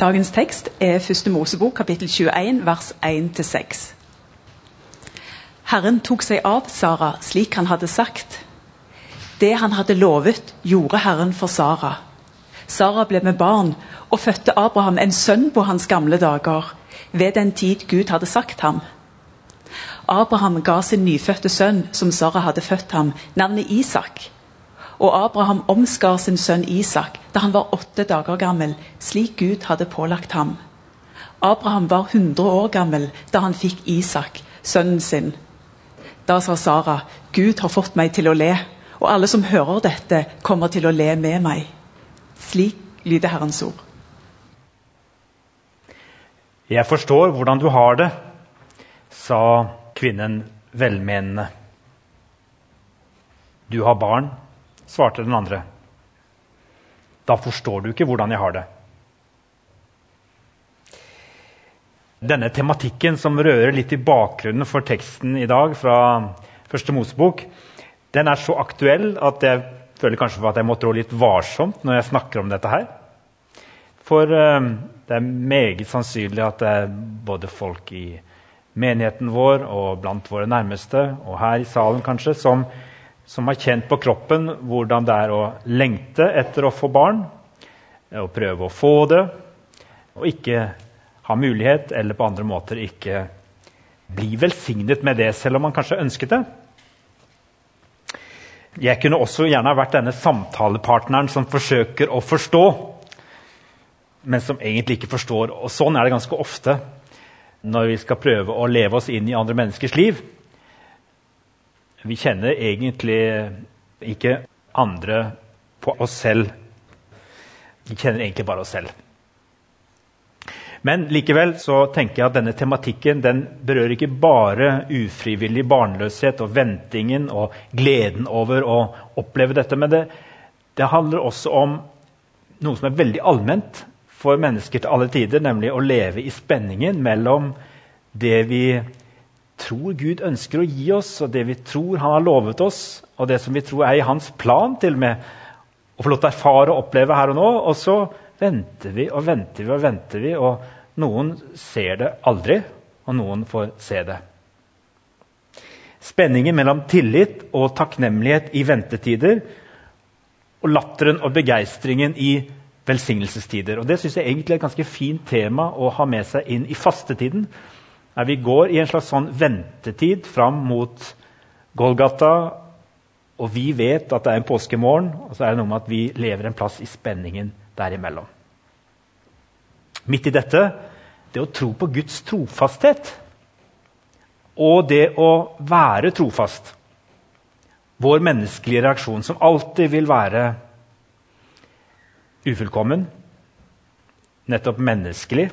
Dagens tekst er 1. Mosebok kapittel 21 vers 1-6. Herren tok seg av Sara slik han hadde sagt. Det han hadde lovet, gjorde Herren for Sara. Sara ble med barn og fødte Abraham en sønn på hans gamle dager, ved den tid Gud hadde sagt ham. Abraham ga sin nyfødte sønn, som Sara hadde født ham, navnet Isak. Og Abraham omskar sin sønn Isak da han var åtte dager gammel, slik Gud hadde pålagt ham. Abraham var 100 år gammel da han fikk Isak, sønnen sin. Da sa Sara, Gud har fått meg til å le, og alle som hører dette, kommer til å le med meg. Slik lyder Herrens ord. Jeg forstår hvordan du har det, sa kvinnen velmenende. Du har barn, svarte den andre. Da forstår du ikke hvordan jeg har det. Denne tematikken som rører litt i bakgrunnen for teksten i dag, fra Første Mosebok, den er så aktuell at jeg føler kanskje at jeg må trå litt varsomt når jeg snakker om dette her. For uh, det er meget sannsynlig at det er både folk i menigheten vår og blant våre nærmeste, og her i salen kanskje, som, som har kjent på kroppen hvordan det er å lengte etter å få barn, og prøve å få det, og ikke ha mulighet, eller på andre måter ikke bli velsignet med det, selv om man kanskje ønsket det. Jeg kunne også gjerne ha vært denne samtalepartneren som forsøker å forstå, men som egentlig ikke forstår. Og sånn er det ganske ofte når vi skal prøve å leve oss inn i andre menneskers liv. Vi kjenner egentlig ikke andre på oss selv. Vi kjenner egentlig bare oss selv. Men likevel så tenker jeg at denne tematikken den berører ikke bare ufrivillig barnløshet og ventingen og gleden over å oppleve dette. Men det, det handler også om noe som er veldig allment for mennesker til alle tider, nemlig å leve i spenningen mellom det vi tror Gud ønsker å gi oss, og det vi tror Han har lovet oss, og det som vi tror er i Hans plan, til og med å få lov til å erfare og oppleve her og nå. Og så venter vi og venter vi og venter vi, og noen ser det aldri, og noen får se det. Spenningen mellom tillit og takknemlighet i ventetider og latteren og begeistringen i velsignelsestider. Og Det syns jeg egentlig er et ganske fint tema å ha med seg inn i fastetiden. Der vi går i en slags sånn ventetid fram mot Golgata, og vi vet at det er en påskemorgen, og så er det noe med at vi lever en plass i spenningen derimellom. Midt i dette det å tro på Guds trofasthet og det å være trofast. Vår menneskelige reaksjon, som alltid vil være ufullkommen, nettopp menneskelig.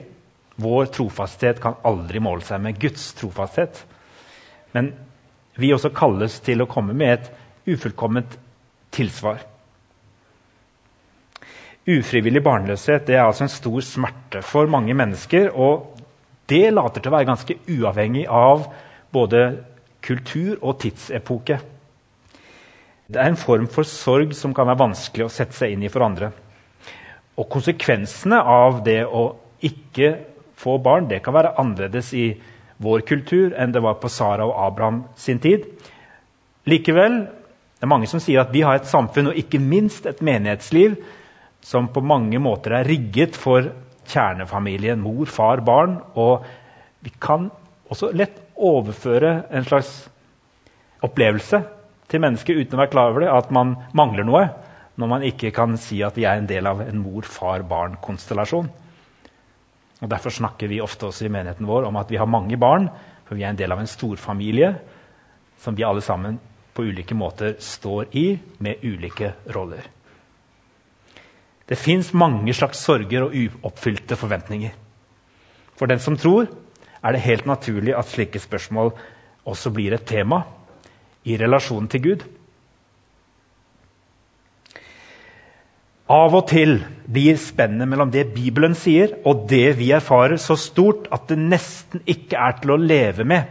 Vår trofasthet kan aldri måle seg med Guds trofasthet. Men vi også kalles til å komme med et ufullkomment tilsvar. Ufrivillig barnløshet er altså en stor smerte for mange mennesker. Og det later til å være ganske uavhengig av både kultur og tidsepoke. Det er en form for sorg som kan være vanskelig å sette seg inn i for andre. Og konsekvensene av det å ikke få barn det kan være annerledes i vår kultur enn det var på Sara og Abraham sin tid. Likevel det er mange som sier at vi har et samfunn og ikke minst et menighetsliv som på mange måter er rigget for kjernefamilien mor, far, barn. Og vi kan også lett overføre en slags opplevelse til mennesket uten å være klar over det, at man mangler noe når man ikke kan si at vi er en del av en mor-far-barn-konstellasjon. Og Derfor snakker vi ofte også i menigheten vår om at vi har mange barn, for vi er en del av en storfamilie som vi alle sammen på ulike måter står i, med ulike roller. Det fins mange slags sorger og uoppfylte forventninger. For den som tror, er det helt naturlig at slike spørsmål også blir et tema i relasjonen til Gud. Av og til blir spennet mellom det Bibelen sier, og det vi erfarer, så stort at det nesten ikke er til å leve med,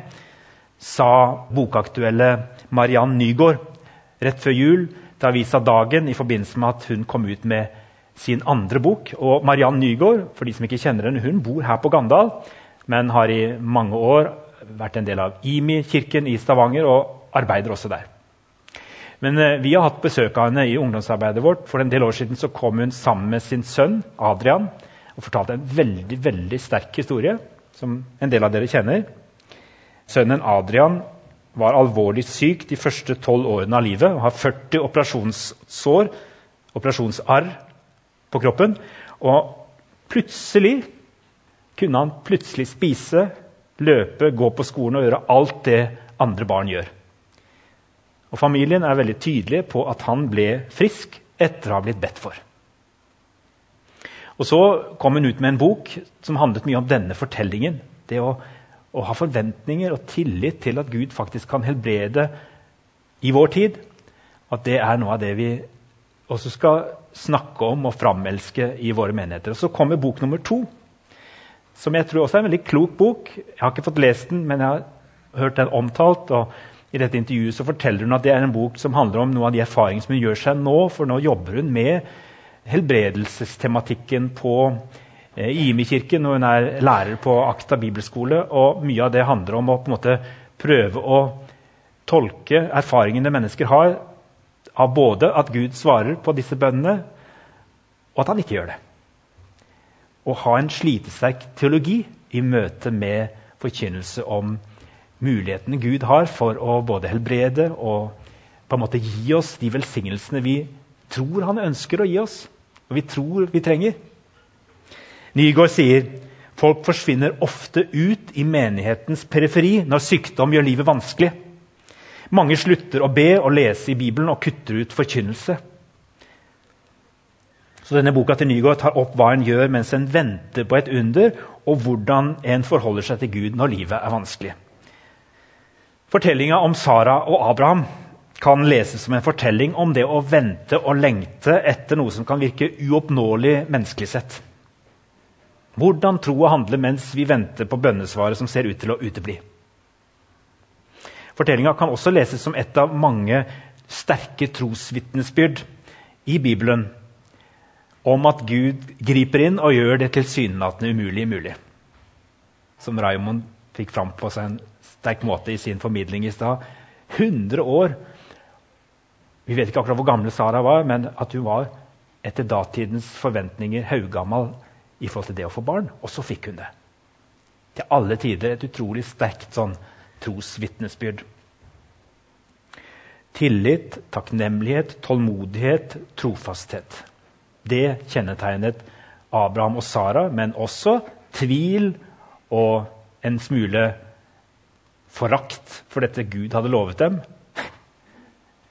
sa bokaktuelle Mariann Nygaard rett før jul til avisa Dagen i forbindelse med at hun kom ut med sin andre bok. Og Mariann Nygaard for de som ikke kjenner henne, hun bor her på Gandal, men har i mange år vært en del av IMI-kirken i Stavanger og arbeider også der. Men eh, vi har hatt besøk av henne i ungdomsarbeidet vårt. For en del år siden så kom hun sammen med sin sønn Adrian og fortalte en veldig veldig sterk historie som en del av dere kjenner. Sønnen Adrian var alvorlig syk de første tolv årene av livet og har 40 operasjonssår, operasjonsarr, på kroppen. Og plutselig kunne han plutselig spise, løpe, gå på skolen og gjøre alt det andre barn gjør. Og Familien er veldig tydelige på at han ble frisk etter å ha blitt bedt for. Og Så kom hun ut med en bok som handlet mye om denne fortellingen. Det å, å ha forventninger og tillit til at Gud faktisk kan helbrede i vår tid. At det er noe av det vi også skal snakke om og framelske i våre menigheter. Og Så kommer bok nummer to, som jeg tror også er en veldig klok bok. Jeg har ikke fått lest den, men jeg har hørt den omtalt. og I dette intervjuet så forteller hun at det er en bok som handler om noe av de erfaringene som hun gjør seg nå, for nå jobber hun med helbredelsestematikken på eh, IMI-kirken, og hun er lærer på Akta bibelskole. og Mye av det handler om å på en måte prøve å tolke erfaringene mennesker har av både at Gud svarer på disse bønnene, og at han ikke gjør det. Å ha en slitesterk teologi i møte med forkynnelse om mulighetene Gud har for å både helbrede og på en måte gi oss de velsignelsene vi tror han ønsker å gi oss, og vi tror vi trenger. Nygaard sier folk forsvinner ofte ut i menighetens periferi når sykdom gjør livet vanskelig. Mange slutter å be og lese i Bibelen og kutter ut forkynnelse. Så denne Boka til Nygaard tar opp hva en gjør mens en venter på et under, og hvordan en forholder seg til Gud når livet er vanskelig. Fortellinga om Sara og Abraham kan leses som en fortelling om det å vente og lengte etter noe som kan virke uoppnåelig menneskelig sett. Hvordan tro og handle mens vi venter på bønnesvaret som ser ut til å utebli. Fortellinga kan også leses som et av mange sterke trosvitnesbyrd i Bibelen om at Gud griper inn og gjør det tilsynelatende umulige mulig. Som Raymond fikk fram på seg en sterk måte i sin formidling i stad. 100 år. Vi vet ikke akkurat hvor gamle Sara var, men at hun var etter datidens forventninger haugammal i forhold til det å få barn. Og så fikk hun det. Til alle tider et utrolig sterkt sånn trosvitnesbyrd. Tillit, takknemlighet, tålmodighet, trofasthet. Det kjennetegnet Abraham og Sara, men også tvil og en smule forakt for dette Gud hadde lovet dem.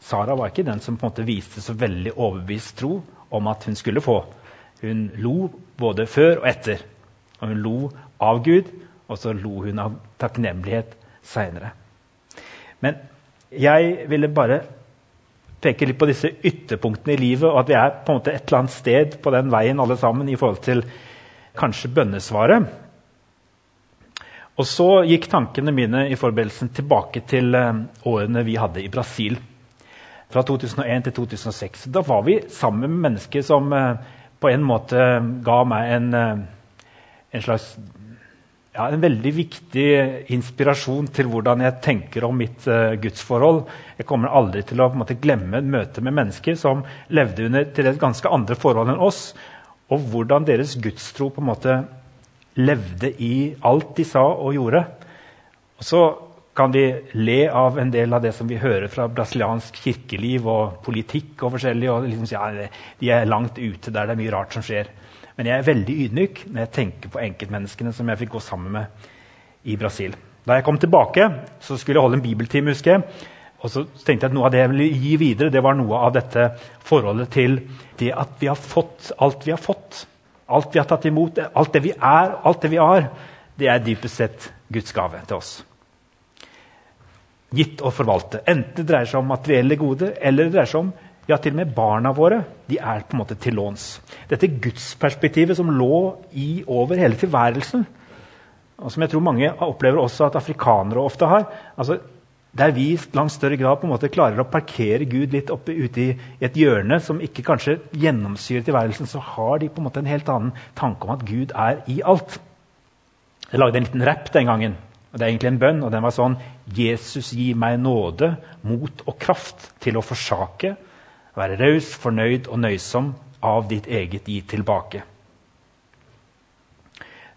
Sara var ikke den som på en måte viste så veldig overbevist tro om at hun skulle få. Hun lo både før og etter. Og hun lo av Gud, og så lo hun av takknemlighet seinere. Men jeg ville bare peke litt på disse ytterpunktene i livet, og at vi er på en måte et eller annet sted på den veien alle sammen i forhold til kanskje bønnesvaret. Og så gikk tankene mine i forberedelsen tilbake til eh, årene vi hadde i Brasil. Fra 2001 til 2006. Da var vi sammen med mennesker som eh, på en måte ga meg en, eh, en slags ja, en veldig viktig inspirasjon til hvordan jeg tenker om mitt uh, gudsforhold. Jeg kommer aldri til å måte, glemme møtet med mennesker som levde under til et ganske andre forhold enn oss, og hvordan deres gudstro på en måte levde i alt de sa og gjorde. Og så kan vi le av en del av det som vi hører fra brasiliansk kirkeliv og politikk. og forskjellig, og liksom, ja, De er langt ute der det er mye rart som skjer. Men jeg er veldig ydmyk når jeg tenker på enkeltmenneskene som jeg fikk gå sammen med i Brasil. Da jeg kom tilbake, så skulle jeg holde en bibeltime. husker jeg. Og så tenkte jeg at Noe av det jeg ville gi videre, det var noe av dette forholdet til det at vi har fått alt vi har fått. Alt vi har tatt imot, alt det vi er, alt det vi har, det er dypest sett Guds gave til oss. Gitt å forvalte. Enten det dreier seg om materielle gode, eller det dreier seg om ja, til og med barna våre de er på en måte til låns. Dette gudsperspektivet som lå i over hele tilværelsen, og som jeg tror mange opplever også at afrikanere ofte har. Altså, Der vi i langt større grad på en måte klarer å parkere Gud litt oppe ute i et hjørne som ikke kanskje gjennomsyrer tilværelsen, så har de på en måte en helt annen tanke om at Gud er i alt. Jeg lagde en liten rapp den gangen. og Det er egentlig en bønn. og Den var sånn Jesus gi meg nåde, mot og kraft til å forsake, være raus, fornøyd og nøysom, av ditt eget gi tilbake.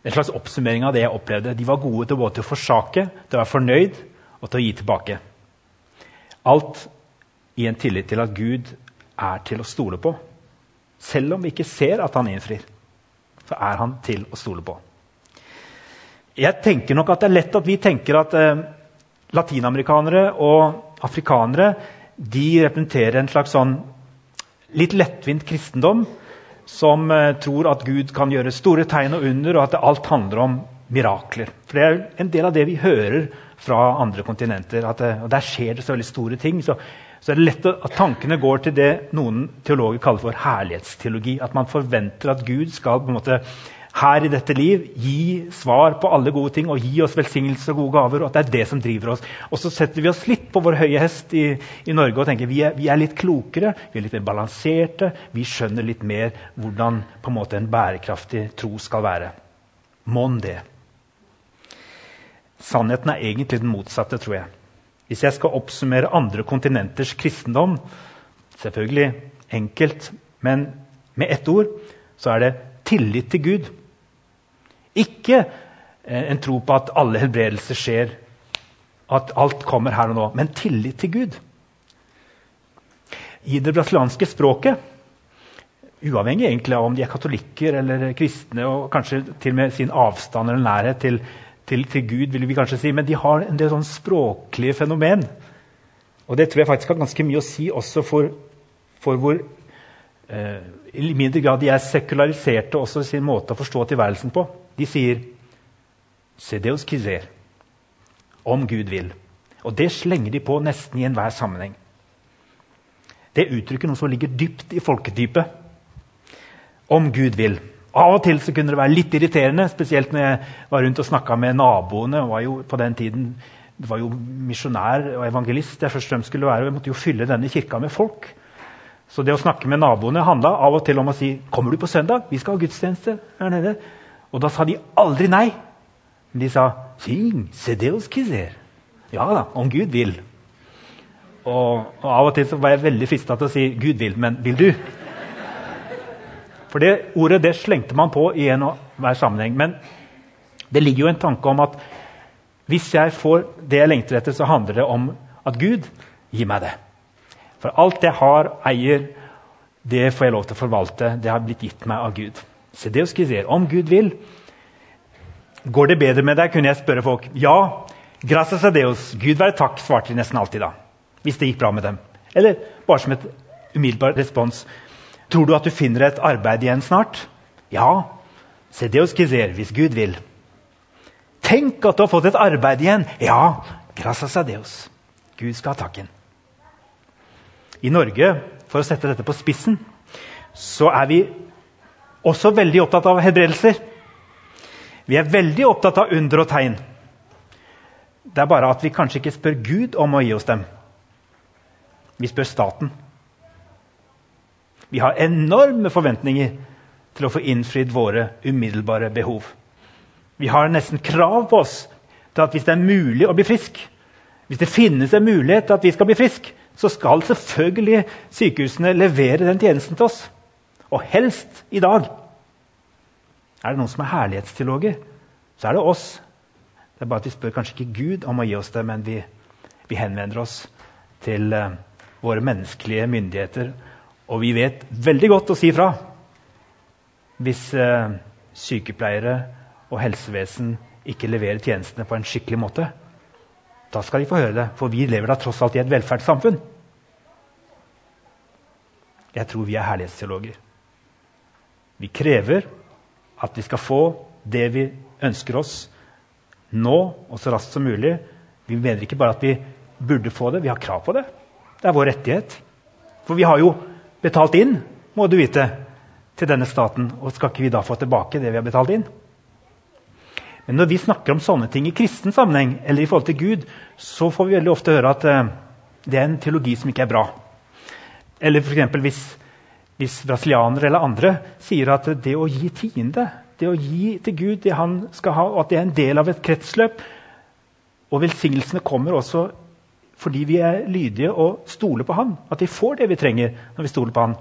En slags oppsummering av det jeg opplevde. De var gode til både å forsake, til å være fornøyd og til å gi tilbake. Alt i en tillit til at Gud er til å stole på. Selv om vi ikke ser at han innfrir, så er han til å stole på. Jeg tenker nok at Det er lett at vi tenker at eh, latinamerikanere og afrikanere de representerer en slags sånn litt lettvint kristendom som eh, tror at Gud kan gjøre store tegn og under, og at alt handler om mirakler. For Det er en del av det vi hører fra andre kontinenter. Det, og Der skjer det så veldig store ting. Så, så er det lett at tankene går til det noen teologer kaller for herlighetsteologi. At man forventer at Gud skal på en måte her i dette liv gi svar på alle gode ting og gi oss velsignelse og gode gaver. og at det er det som driver oss. Og så setter vi oss litt på vår høye hest i, i Norge og tenker vi er, vi er, litt klokere, vi er litt mer balanserte, vi skjønner litt mer hvordan på en måte en bærekraftig tro skal være. Mon det. Sannheten er egentlig den motsatte, tror jeg. Hvis jeg skal oppsummere andre kontinenters kristendom Selvfølgelig enkelt, men med ett ord så er det tillit til Gud. Ikke eh, en tro på at alle helbredelser skjer, at alt kommer her og nå, men tillit til Gud. I det brasilianske språket, uavhengig egentlig av om de er katolikker eller kristne, og kanskje til og med sin avstand eller nærhet til til, til, Gud, vil vi kanskje si, men de har en del sånn språklige fenomen. Og det tror jeg faktisk har ganske mye å si også for, for hvor eh, i mindre grad de er sekulariserte også i sin måte å forstå tilværelsen på. De sier 'se deus quiser', om Gud vil. Og det slenger de på nesten i enhver sammenheng. Det uttrykker noe som ligger dypt i folketypet. Om Gud vil. Av og til så kunne det være litt irriterende, spesielt når jeg var rundt og snakka med naboene. var jo på den tiden det var jo misjonær og evangelist jeg først og fremst skulle være. og Jeg måtte jo fylle denne kirka med folk. Så det å snakke med naboene handla av og til om å si 'Kommer du på søndag? Vi skal ha gudstjeneste her nede.' Og da sa de aldri nei. Men de sa 'Sing. Ja da, om Gud vil. Og, og av og til så var jeg veldig frista til å si 'Gud vil, men vil du?' For det ordet det slengte man på i en og hver sammenheng. Men det ligger jo en tanke om at hvis jeg får det jeg lengter etter, så handler det om at Gud gir meg det. For alt jeg har, eier, det får jeg lov til å forvalte. Det har blitt gitt meg av Gud. Så det å skrive, Om Gud vil, går det bedre med deg, kunne jeg spørre folk. Ja, gracias a Deus. Gud være takk, svarte de nesten alltid da. Hvis det gikk bra med dem. Eller bare som et umiddelbar respons. Tror du at du finner et arbeid igjen snart? Ja. Se det hos Kizer, hvis Gud vil. Tenk at du har fått et arbeid igjen! Ja. Gracias a Deus. Gud skal ha takken. I Norge, for å sette dette på spissen, så er vi også veldig opptatt av helbredelser. Vi er veldig opptatt av under og tegn. Det er bare at vi kanskje ikke spør Gud om å gi oss dem. Vi spør staten. Vi har enorme forventninger til å få innfridd våre umiddelbare behov. Vi har nesten krav på oss til at hvis det er mulig å bli frisk, hvis det finnes en mulighet til at vi skal bli frisk, så skal selvfølgelig sykehusene levere den tjenesten til oss. Og helst i dag. Er det noen som er herlighetsteologer, så er det oss. Det er bare at Vi spør kanskje ikke Gud om å gi oss det, men vi, vi henvender oss til uh, våre menneskelige myndigheter og vi vet veldig godt å si fra hvis eh, sykepleiere og helsevesen ikke leverer tjenestene på en skikkelig måte. Da skal de få høre det, for vi lever da tross alt i et velferdssamfunn. Jeg tror vi er herlighetsteologer. Vi krever at vi skal få det vi ønsker oss nå og så raskt som mulig. Vi mener ikke bare at vi burde få det, vi har krav på det. Det er vår rettighet. For vi har jo betalt inn, må du vite, til denne staten. Og skal ikke vi da få tilbake det vi har betalt inn? Men når vi snakker om sånne ting i kristen sammenheng, eller i forhold til Gud, så får vi veldig ofte høre at eh, det er en teologi som ikke er bra. Eller f.eks. Hvis, hvis brasilianere eller andre sier at det å gi tiende, det å gi til Gud det han skal ha, og at det er en del av et kretsløp Og velsignelsene kommer også fordi vi er lydige og stoler på Han. At vi får det vi trenger når vi stoler på Han.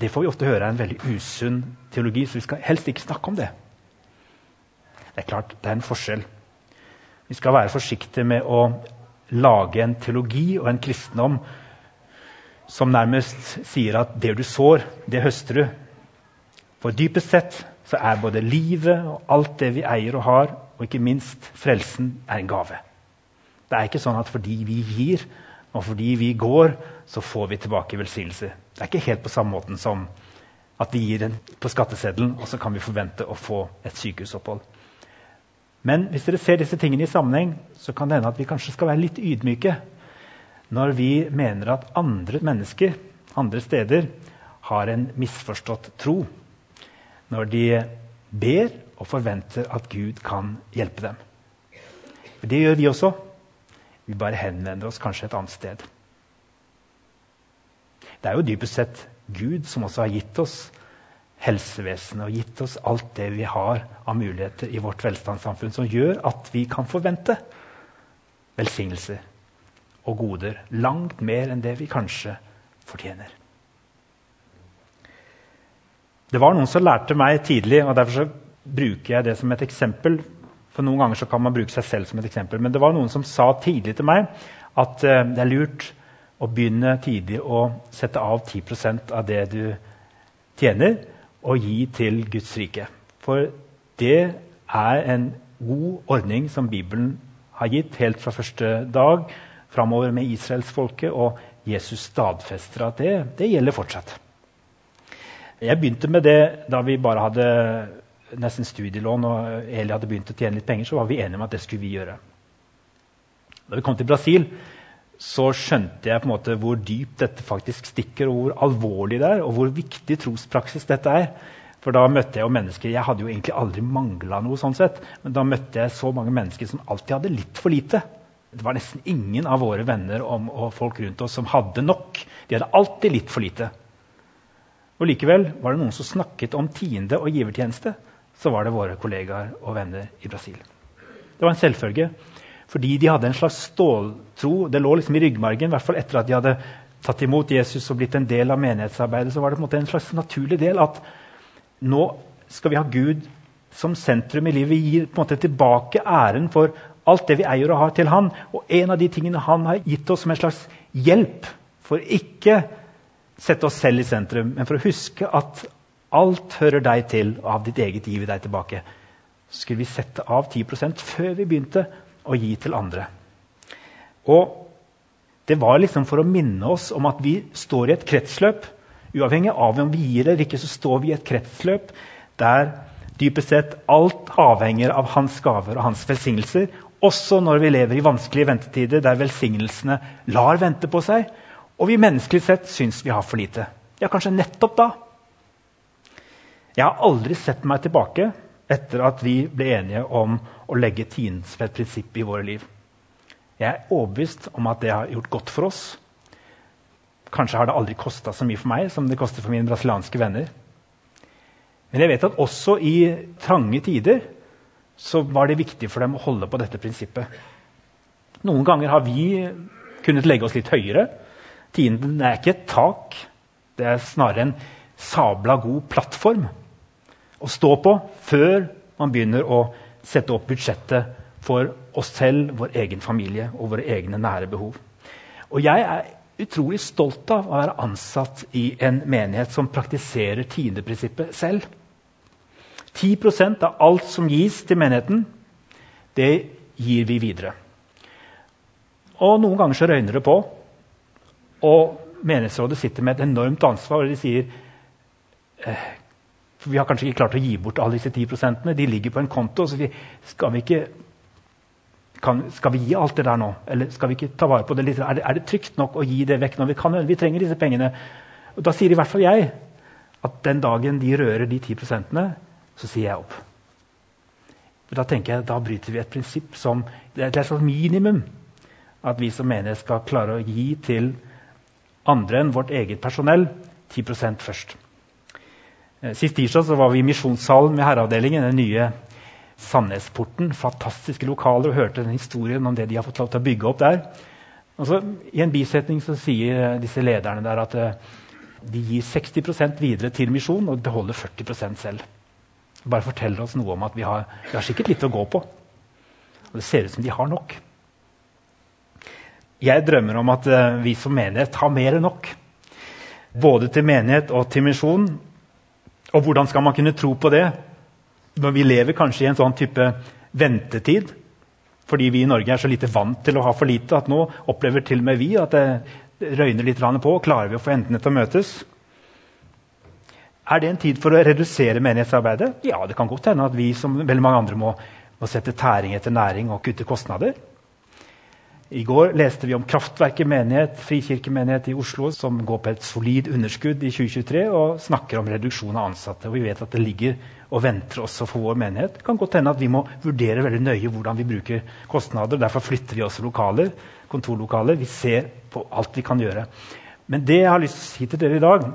Det får vi ofte høre er en veldig usunn teologi, så vi skal helst ikke snakke om det. Det er klart, det er en forskjell. Vi skal være forsiktige med å lage en teologi og en kristendom som nærmest sier at det du sår, det høster du. For dypest sett så er både livet og alt det vi eier og har, og ikke minst frelsen, er en gave. Det er ikke sånn at fordi vi gir, og fordi vi går, så får vi tilbake velsignelse. Det er ikke helt på samme måten som at vi gir den på skatteseddelen, og så kan vi forvente å få et sykehusopphold. Men hvis dere ser disse tingene i sammenheng, så kan det hende at vi kanskje skal være litt ydmyke når vi mener at andre mennesker andre steder har en misforstått tro. Når de ber og forventer at Gud kan hjelpe dem. Det gjør vi også. Vi bare henvender oss kanskje et annet sted. Det er jo dypest sett Gud som også har gitt oss helsevesenet og gitt oss alt det vi har av muligheter i vårt velstandssamfunn, som gjør at vi kan forvente velsignelser og goder langt mer enn det vi kanskje fortjener. Det var noen som lærte meg tidlig, og derfor bruker jeg det som et eksempel. For Noen ganger kan man bruke seg selv som et eksempel. Men det var noen som sa tidlig til meg at uh, det er lurt å begynne tidlig å sette av 10% av det du tjener, og gi til Guds rike. For det er en god ordning som Bibelen har gitt helt fra første dag framover med israelsfolket, og Jesus stadfester at det, det gjelder fortsatt. Jeg begynte med det da vi bare hadde nesten studielån og Eli hadde begynt å tjene litt penger, så var vi enige om at det skulle vi gjøre. Da vi kom til Brasil, så skjønte jeg på en måte hvor dypt dette faktisk stikker, og hvor alvorlig det er, og hvor viktig trospraksis dette er. For da møtte Jeg jo mennesker, jeg hadde jo egentlig aldri mangla noe, sånn sett, men da møtte jeg så mange mennesker som alltid hadde litt for lite. Det var nesten ingen av våre venner om, og folk rundt oss som hadde nok. De hadde alltid litt for lite. Og Likevel var det noen som snakket om tiende og givertjeneste. Så var det våre kollegaer og venner i Brasil. Det var en selvfølge. Fordi de hadde en slags ståltro. Det lå liksom i ryggmargen, i hvert fall etter at de hadde tatt imot Jesus og blitt en del av menighetsarbeidet. så var det på en måte en slags naturlig del at nå skal vi ha Gud som sentrum i livet. Vi gir på en måte tilbake æren for alt det vi eier og har, til Han. Og en av de tingene Han har gitt oss som en slags hjelp for ikke sette oss selv i sentrum, men for å huske at alt hører deg til, og av ditt eget gir vi deg tilbake. Så skulle vi sette av 10% før vi begynte å gi til andre. Og det var liksom for å minne oss om at vi står i et kretsløp. Uavhengig av om vi gir eller ikke, så står vi i et kretsløp der dypest sett alt avhenger av hans gaver og hans velsignelser. Også når vi lever i vanskelige ventetider der velsignelsene lar vente på seg, og vi menneskelig sett syns vi har for lite. Ja, kanskje nettopp da. Jeg har aldri sett meg tilbake etter at vi ble enige om å legge tiden som et prinsipp i våre liv. Jeg er overbevist om at det har gjort godt for oss. Kanskje har det aldri kosta så mye for meg som det koster for mine brasilianske venner. Men jeg vet at også i trange tider så var det viktig for dem å holde på dette prinsippet. Noen ganger har vi kunnet legge oss litt høyere. Tienden er ikke et tak. Det er snarere en sabla god plattform å stå på før man begynner å sette opp budsjettet for oss selv, vår egen familie og våre egne nære behov. Og jeg er utrolig stolt av å være ansatt i en menighet som praktiserer tiendeprinsippet selv. 10% av alt som gis til menigheten, det gir vi videre. Og Noen ganger så røyner det på, og menighetsrådet sitter med et enormt ansvar. og de sier eh, vi har kanskje ikke klart å gi bort alle disse 10% De ligger på en konto. så vi, skal, vi ikke, kan, skal vi gi alt det der nå? Eller skal vi ikke ta vare på det litt? Er det, er det trygt nok å gi det vekk når vi kan? Vi trenger disse pengene. Og Da sier i hvert fall jeg at den dagen de rører de 10% så sier jeg opp. Men da tenker jeg, da bryter vi et prinsipp som det er et slags minimum at vi som menighet skal klare å gi til andre enn vårt eget personell 10% først. Eh, sist tirsdag var vi i misjonssalen med herreavdelingen. den nye Sandnesporten. Fantastiske lokaler. og Hørte den historien om det de har fått lov til å bygge opp der. Altså, I en bisetning så sier disse lederne der at uh, de gir 60% videre til misjon og beholder 40% selv. Bare forteller oss noe om at vi har, vi har sikkert litt å gå på. Og det ser ut som de har nok. Jeg drømmer om at uh, vi som menighet har mer enn nok. Både til menighet og til misjon. Og hvordan skal man kunne tro på det når vi lever kanskje i en sånn type ventetid? Fordi vi i Norge er så lite vant til å ha for lite at nå opplever til og med vi at det røyner litt på. Klarer vi å få endene til å møtes? Er det en tid for å redusere menighetsarbeidet? Ja, det kan godt hende at vi som veldig mange andre må, må sette tæring etter næring og kutte kostnader. I går leste vi om Kraftverket menighet, frikirkemenighet i Oslo som går på et solid underskudd i 2023 og snakker om reduksjon av ansatte. Og vi vet at det ligger og venter også for vår menighet. Det kan godt hende at vi må vurdere veldig nøye hvordan vi bruker kostnader. Derfor flytter vi også lokaler, kontorlokaler. Vi ser på alt vi kan gjøre. Men det jeg har lyst til å si til dere i dag,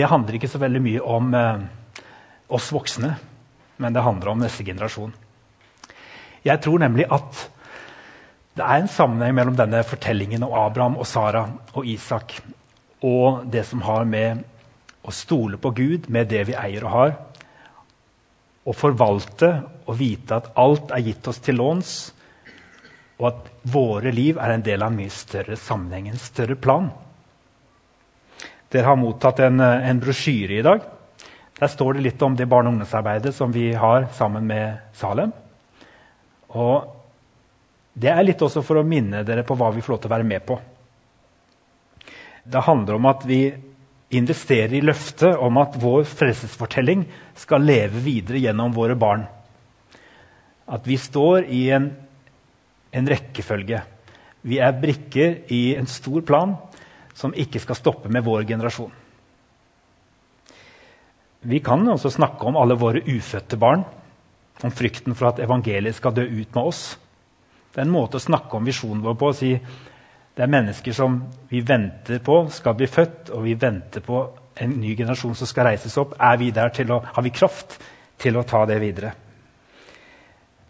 det handler ikke så veldig mye om eh, oss voksne, men det handler om neste generasjon. Jeg tror nemlig at det er en sammenheng mellom denne fortellingen om Abraham og Sara og Isak og det som har med å stole på Gud med det vi eier og har. Å forvalte og vite at alt er gitt oss til låns, og at våre liv er en del av en mye større sammenheng, en større plan. Dere har mottatt en, en brosjyre i dag. Der står det litt om det barne- og ungdomsarbeidet som vi har sammen med Salem. Og det er litt også for å minne dere på hva vi får lov til å være med på. Det handler om at vi investerer i løftet om at vår frelsesfortelling skal leve videre gjennom våre barn. At vi står i en, en rekkefølge. Vi er brikker i en stor plan som ikke skal stoppe med vår generasjon. Vi kan også snakke om alle våre ufødte barn, om frykten for at evangeliet skal dø ut med oss. Det er en måte å snakke om visjonen vår på. å si Det er mennesker som vi venter på skal bli født, og vi venter på en ny generasjon som skal reises opp. Er vi der til å, Har vi kraft til å ta det videre?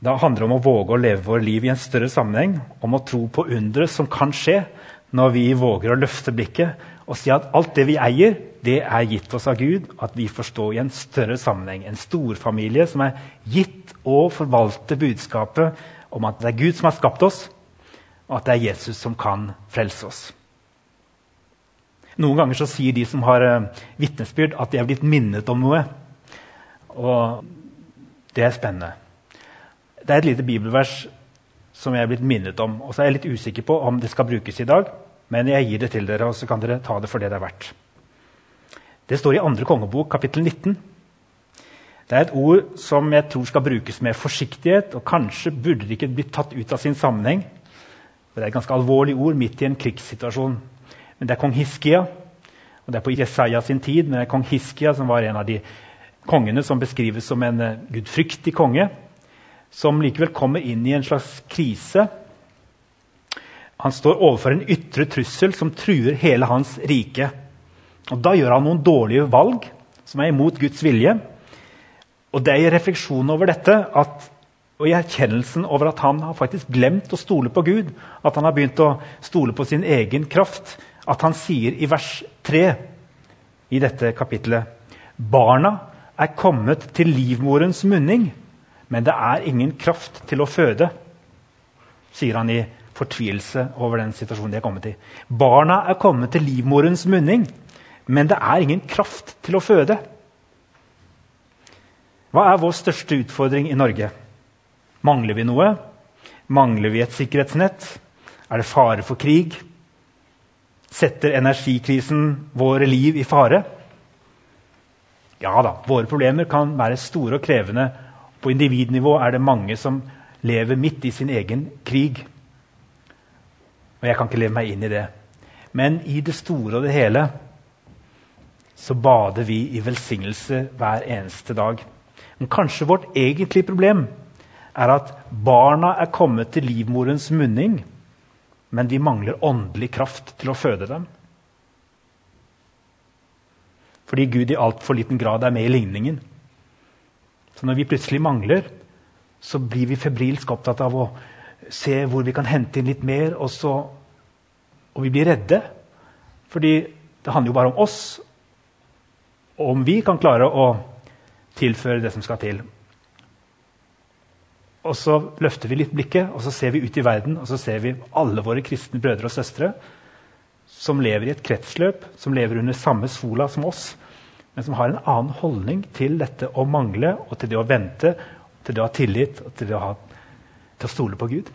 Da handler det om å våge å leve vårt liv i en større sammenheng, om å tro på undre som kan skje når vi våger å løfte blikket og si at alt det vi eier, det er gitt oss av Gud. At vi får stå i en større sammenheng, en storfamilie som er gitt å forvalte budskapet om at det er Gud som har skapt oss, og at det er Jesus som kan frelse oss. Noen ganger så sier de som har uh, vitnesbyrd, at de er blitt minnet om noe. Og det er spennende. Det er et lite bibelvers som jeg er blitt minnet om. Og så er jeg litt usikker på om det skal brukes i dag, men jeg gir det til dere, og så kan dere ta det for det det er verdt. Det står i 2. kongebok, kapittel 19. Det er et ord som jeg tror skal brukes med forsiktighet, og kanskje burde det ikke blitt tatt ut av sin sammenheng. Det er et ganske alvorlig ord midt i en krigssituasjon. Men det er kong Hiskia, og det er på Jesaja sin tid, men det er kong Hiskia som var en av de kongene som beskrives som en uh, gudfryktig konge, som likevel kommer inn i en slags krise. Han står overfor en ytre trussel som truer hele hans rike. Og Da gjør han noen dårlige valg som er imot Guds vilje. Og det er i refleksjonen over dette at, og i erkjennelsen over at han har faktisk glemt å stole på Gud, at han har begynt å stole på sin egen kraft, at han sier i vers 3 i dette kapittelet Barna er kommet til livmorens munning, men det er ingen kraft til å føde, sier han i fortvilelse over den situasjonen de er kommet i. Barna er kommet til livmorens munning, men det er ingen kraft til å føde. Hva er vår største utfordring i Norge? Mangler vi noe? Mangler vi et sikkerhetsnett? Er det fare for krig? Setter energikrisen våre liv i fare? Ja da, våre problemer kan være store og krevende. På individnivå er det mange som lever midt i sin egen krig. Og jeg kan ikke leve meg inn i det. Men i det store og det hele så bader vi i velsignelse hver eneste dag. Men kanskje vårt egentlige problem er at barna er kommet til livmorens munning, men vi mangler åndelig kraft til å føde dem. Fordi Gud i altfor liten grad er med i ligningen. Så når vi plutselig mangler, så blir vi febrilsk opptatt av å se hvor vi kan hente inn litt mer, og, så, og vi blir redde. Fordi det handler jo bare om oss, og om vi kan klare å tilføre det som skal til. Og så løfter vi litt blikket og så ser vi ut i verden og så ser vi alle våre kristne brødre og søstre som lever i et kretsløp, som lever under samme sola som oss, men som har en annen holdning til dette å mangle og til det å vente, til det å ha tillit og til det å, ha, til å stole på Gud.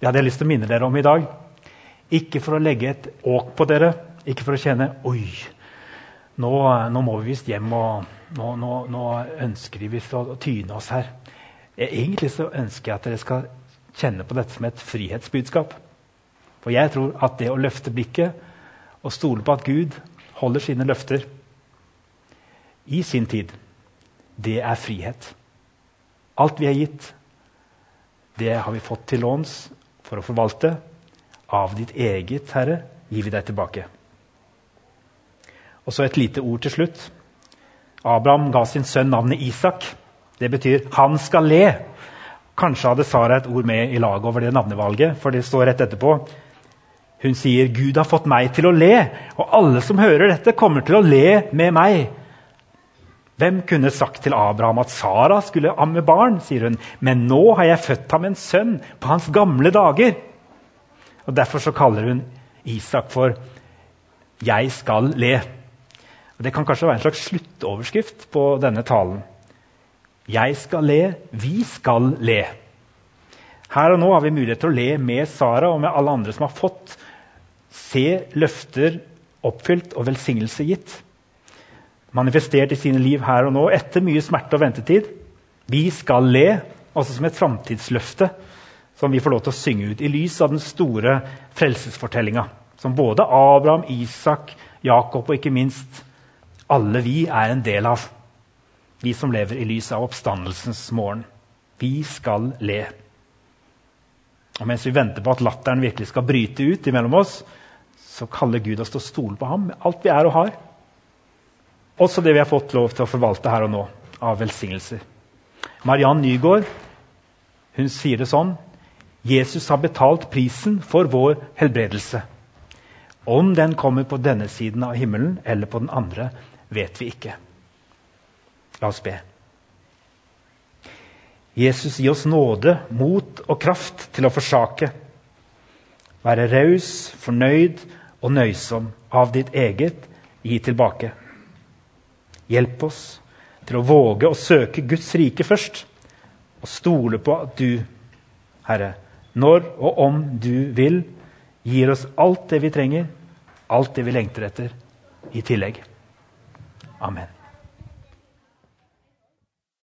Det hadde jeg lyst til å minne dere om i dag. Ikke for å legge et åk på dere, ikke for å kjenne Oi, nå, nå må vi visst hjem, og nå, nå, nå ønsker de visst å, tyne oss her. Egentlig så ønsker jeg at dere skal kjenne på dette som et frihetsbudskap. For jeg tror at det å løfte blikket og stole på at Gud holder sine løfter i sin tid, det er frihet. Alt vi er gitt, det har vi fått til låns for å forvalte. Av ditt eget, Herre, gir vi deg tilbake. Og så et lite ord til slutt. Abraham ga sin sønn navnet Isak. Det betyr 'han skal le'. Kanskje hadde Sara et ord med i laget over det navnevalget, for det står rett etterpå. Hun sier, 'Gud har fått meg til å le', og alle som hører dette, kommer til å le med meg. Hvem kunne sagt til Abraham at Sara skulle amme barn? sier hun. Men nå har jeg født ham en sønn på hans gamle dager. Og Derfor så kaller hun Isak for 'Jeg skal le'. Det kan kanskje være en slags sluttoverskrift på denne talen. Jeg skal le, vi skal le. Her og nå har vi mulighet til å le med Sara og med alle andre som har fått se løfter oppfylt og velsignelse gitt. Manifestert i sine liv her og nå etter mye smerte og ventetid. Vi skal le, altså som et framtidsløfte som vi får lov til å synge ut i lys av den store frelsesfortellinga. Som både Abraham, Isak, Jakob og ikke minst alle vi er en del av vi som lever i lys av oppstandelsens morgen. Vi skal le. Og Mens vi venter på at latteren virkelig skal bryte ut imellom oss, så kaller Gud oss til å stole på ham med alt vi er og har. Også det vi har fått lov til å forvalte her og nå av velsignelser. Mariann Nygaard hun sier det sånn Jesus har betalt prisen for vår helbredelse. Om den kommer på denne siden av himmelen eller på den andre, vet vi ikke. La oss be. Jesus, gi oss nåde, mot og kraft til å forsake. Være raus, fornøyd og nøysom av ditt eget gi tilbake. Hjelp oss til å våge å søke Guds rike først, og stole på at du, Herre, når og om du vil, gir oss alt det vi trenger, alt det vi lengter etter, i tillegg. Amen.